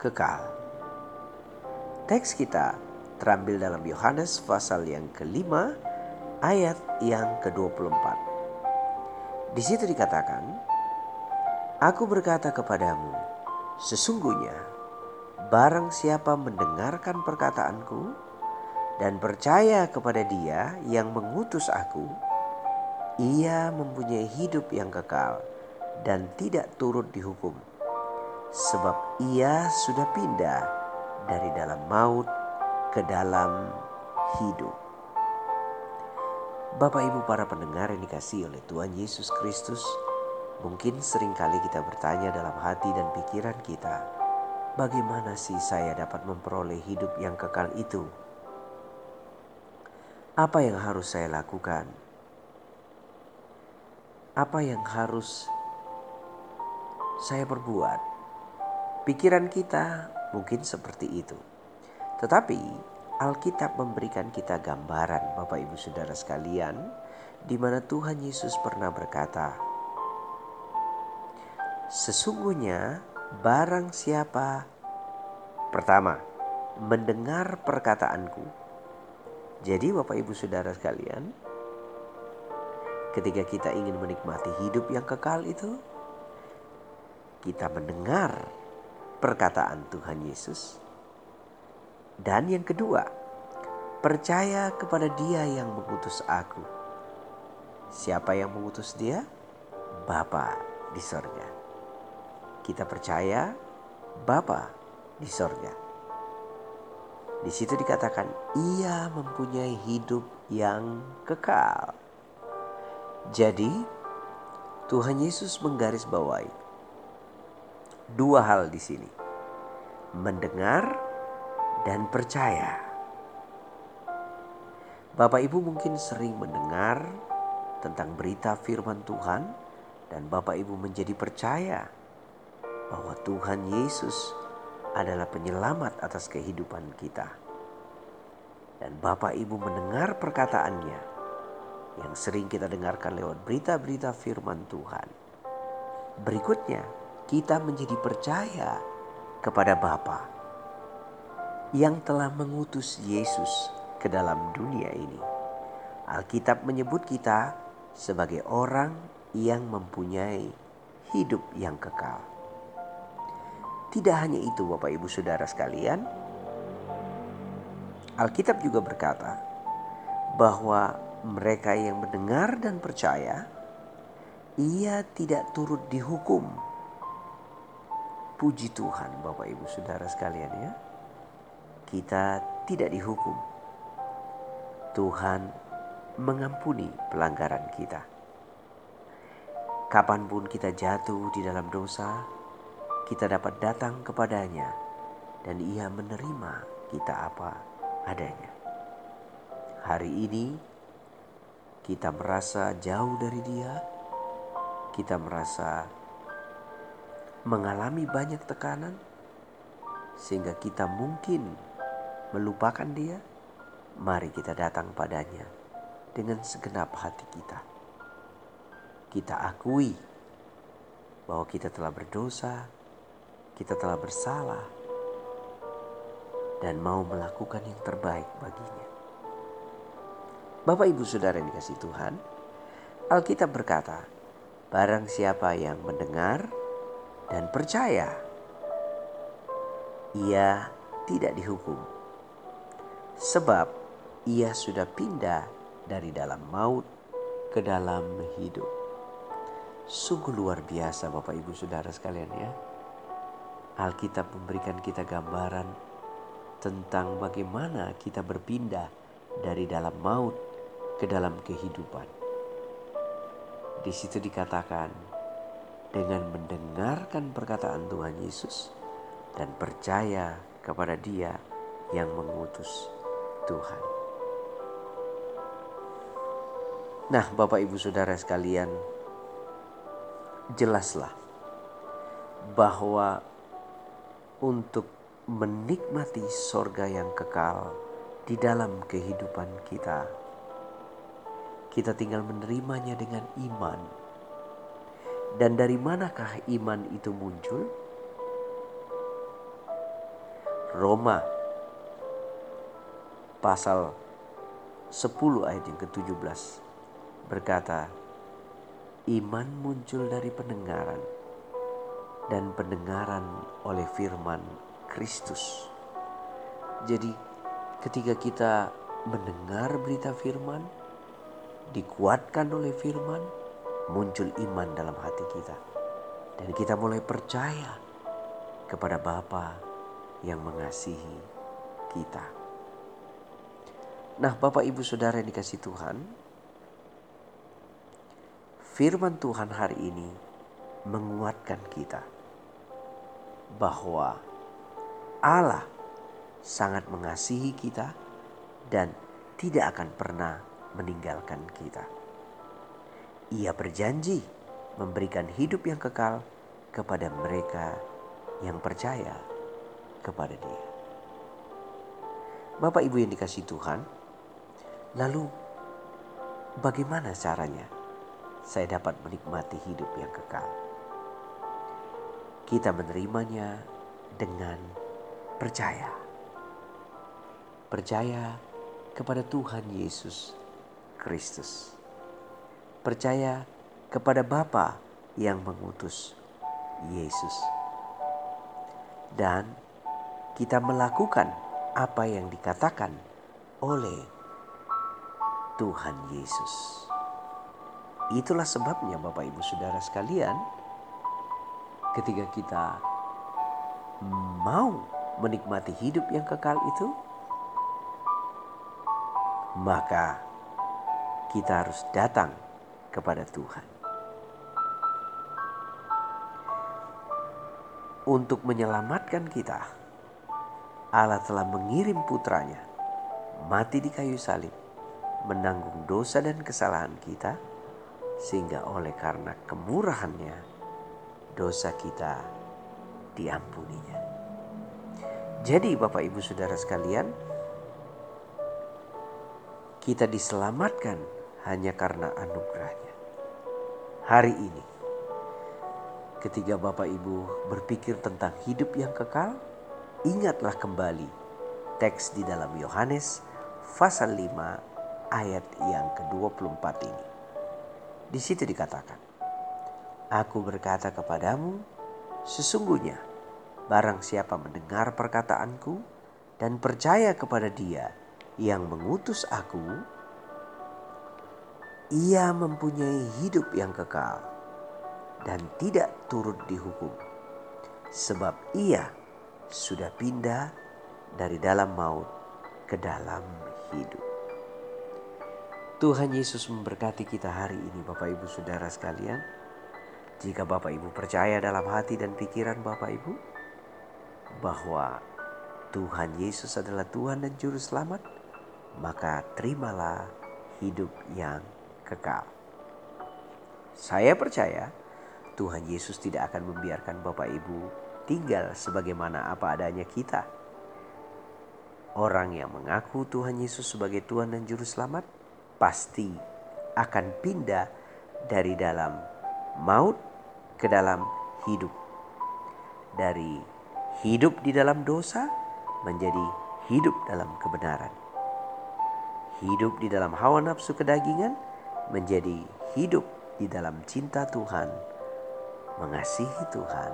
kekal. Teks kita terambil dalam Yohanes pasal yang kelima ayat yang ke-24. Di situ dikatakan, Aku berkata kepadamu, sesungguhnya barang siapa mendengarkan perkataanku dan percaya kepada dia yang mengutus aku, ia mempunyai hidup yang kekal dan tidak turut dihukum sebab ia sudah pindah dari dalam maut ke dalam hidup. Bapak Ibu para pendengar yang dikasih oleh Tuhan Yesus Kristus, mungkin sering kali kita bertanya dalam hati dan pikiran kita, bagaimana sih saya dapat memperoleh hidup yang kekal itu? Apa yang harus saya lakukan? Apa yang harus saya perbuat Pikiran kita mungkin seperti itu. Tetapi Alkitab memberikan kita gambaran Bapak Ibu Saudara sekalian di mana Tuhan Yesus pernah berkata, Sesungguhnya barang siapa pertama mendengar perkataanku. Jadi Bapak Ibu Saudara sekalian, ketika kita ingin menikmati hidup yang kekal itu, kita mendengar perkataan Tuhan Yesus. Dan yang kedua, percaya kepada Dia yang mengutus aku. Siapa yang mengutus Dia? Bapa di sorga. Kita percaya Bapa di sorga. Di situ dikatakan ia mempunyai hidup yang kekal. Jadi Tuhan Yesus menggarisbawahi dua hal di sini. Mendengar dan percaya. Bapak Ibu mungkin sering mendengar tentang berita firman Tuhan dan Bapak Ibu menjadi percaya bahwa Tuhan Yesus adalah penyelamat atas kehidupan kita. Dan Bapak Ibu mendengar perkataannya yang sering kita dengarkan lewat berita-berita firman Tuhan. Berikutnya, kita menjadi percaya kepada Bapa yang telah mengutus Yesus ke dalam dunia ini. Alkitab menyebut kita sebagai orang yang mempunyai hidup yang kekal. Tidak hanya itu Bapak Ibu Saudara sekalian, Alkitab juga berkata bahwa mereka yang mendengar dan percaya, ia tidak turut dihukum Puji Tuhan Bapak Ibu Saudara sekalian ya. Kita tidak dihukum. Tuhan mengampuni pelanggaran kita. Kapan pun kita jatuh di dalam dosa, kita dapat datang kepadanya dan ia menerima kita apa adanya. Hari ini kita merasa jauh dari dia, kita merasa mengalami banyak tekanan sehingga kita mungkin melupakan dia, mari kita datang padanya dengan segenap hati kita. Kita akui bahwa kita telah berdosa, kita telah bersalah, dan mau melakukan yang terbaik baginya. Bapak, ibu, saudara yang dikasih Tuhan, Alkitab berkata, "Barang siapa yang mendengar dan percaya ia tidak dihukum. Sebab ia sudah pindah dari dalam maut ke dalam hidup. Sungguh luar biasa Bapak Ibu Saudara sekalian ya. Alkitab memberikan kita gambaran tentang bagaimana kita berpindah dari dalam maut ke dalam kehidupan. Di situ dikatakan dengan mendengarkan perkataan Tuhan Yesus, dan percaya kepada Dia yang mengutus Tuhan. Nah, Bapak Ibu Saudara sekalian, jelaslah bahwa untuk menikmati sorga yang kekal di dalam kehidupan kita, kita tinggal menerimanya dengan iman. Dan dari manakah iman itu muncul? Roma pasal 10 ayat yang ke-17 berkata, "Iman muncul dari pendengaran, dan pendengaran oleh firman Kristus." Jadi, ketika kita mendengar berita firman, dikuatkan oleh firman, muncul iman dalam hati kita, dan kita mulai percaya kepada Bapa yang mengasihi kita. Nah, Bapak Ibu Saudara yang dikasih Tuhan, firman Tuhan hari ini menguatkan kita bahwa Allah sangat mengasihi kita dan tidak akan pernah meninggalkan kita. Ia berjanji memberikan hidup yang kekal kepada mereka yang percaya kepada Dia. Bapak Ibu yang dikasih Tuhan, lalu bagaimana caranya? saya dapat menikmati hidup yang kekal. Kita menerimanya dengan percaya. Percaya kepada Tuhan Yesus Kristus. Percaya kepada Bapa yang mengutus Yesus. Dan kita melakukan apa yang dikatakan oleh Tuhan Yesus. Itulah sebabnya Bapak Ibu Saudara sekalian, ketika kita mau menikmati hidup yang kekal itu, maka kita harus datang kepada Tuhan. Untuk menyelamatkan kita, Allah telah mengirim putranya mati di kayu salib, menanggung dosa dan kesalahan kita, sehingga oleh karena kemurahannya dosa kita diampuninya. Jadi Bapak Ibu Saudara sekalian, kita diselamatkan hanya karena anugerahnya. Hari ini, ketika Bapak Ibu berpikir tentang hidup yang kekal, ingatlah kembali teks di dalam Yohanes pasal 5 ayat yang ke-24 ini. Di situ dikatakan, Aku berkata kepadamu, sesungguhnya barang siapa mendengar perkataanku dan percaya kepada dia yang mengutus aku, ia mempunyai hidup yang kekal dan tidak turut dihukum. Sebab ia sudah pindah dari dalam maut ke dalam hidup. Tuhan Yesus memberkati kita hari ini Bapak Ibu Saudara sekalian. Jika Bapak Ibu percaya dalam hati dan pikiran Bapak Ibu bahwa Tuhan Yesus adalah Tuhan dan Juru Selamat, maka terimalah hidup yang kekal. Saya percaya Tuhan Yesus tidak akan membiarkan Bapak Ibu tinggal sebagaimana apa adanya kita. Orang yang mengaku Tuhan Yesus sebagai Tuhan dan Juru Selamat pasti akan pindah dari dalam maut ke dalam hidup. Dari hidup di dalam dosa menjadi hidup dalam kebenaran. Hidup di dalam hawa nafsu kedagingan menjadi hidup di dalam cinta Tuhan, mengasihi Tuhan,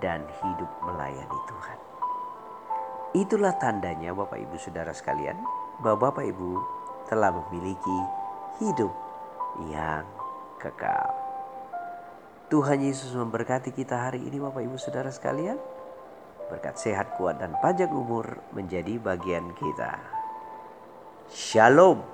dan hidup melayani Tuhan. Itulah tandanya Bapak Ibu Saudara sekalian, bahwa Bapak Ibu telah memiliki hidup yang kekal. Tuhan Yesus memberkati kita hari ini Bapak Ibu Saudara sekalian. Berkat sehat kuat dan panjang umur menjadi bagian kita. Shalom.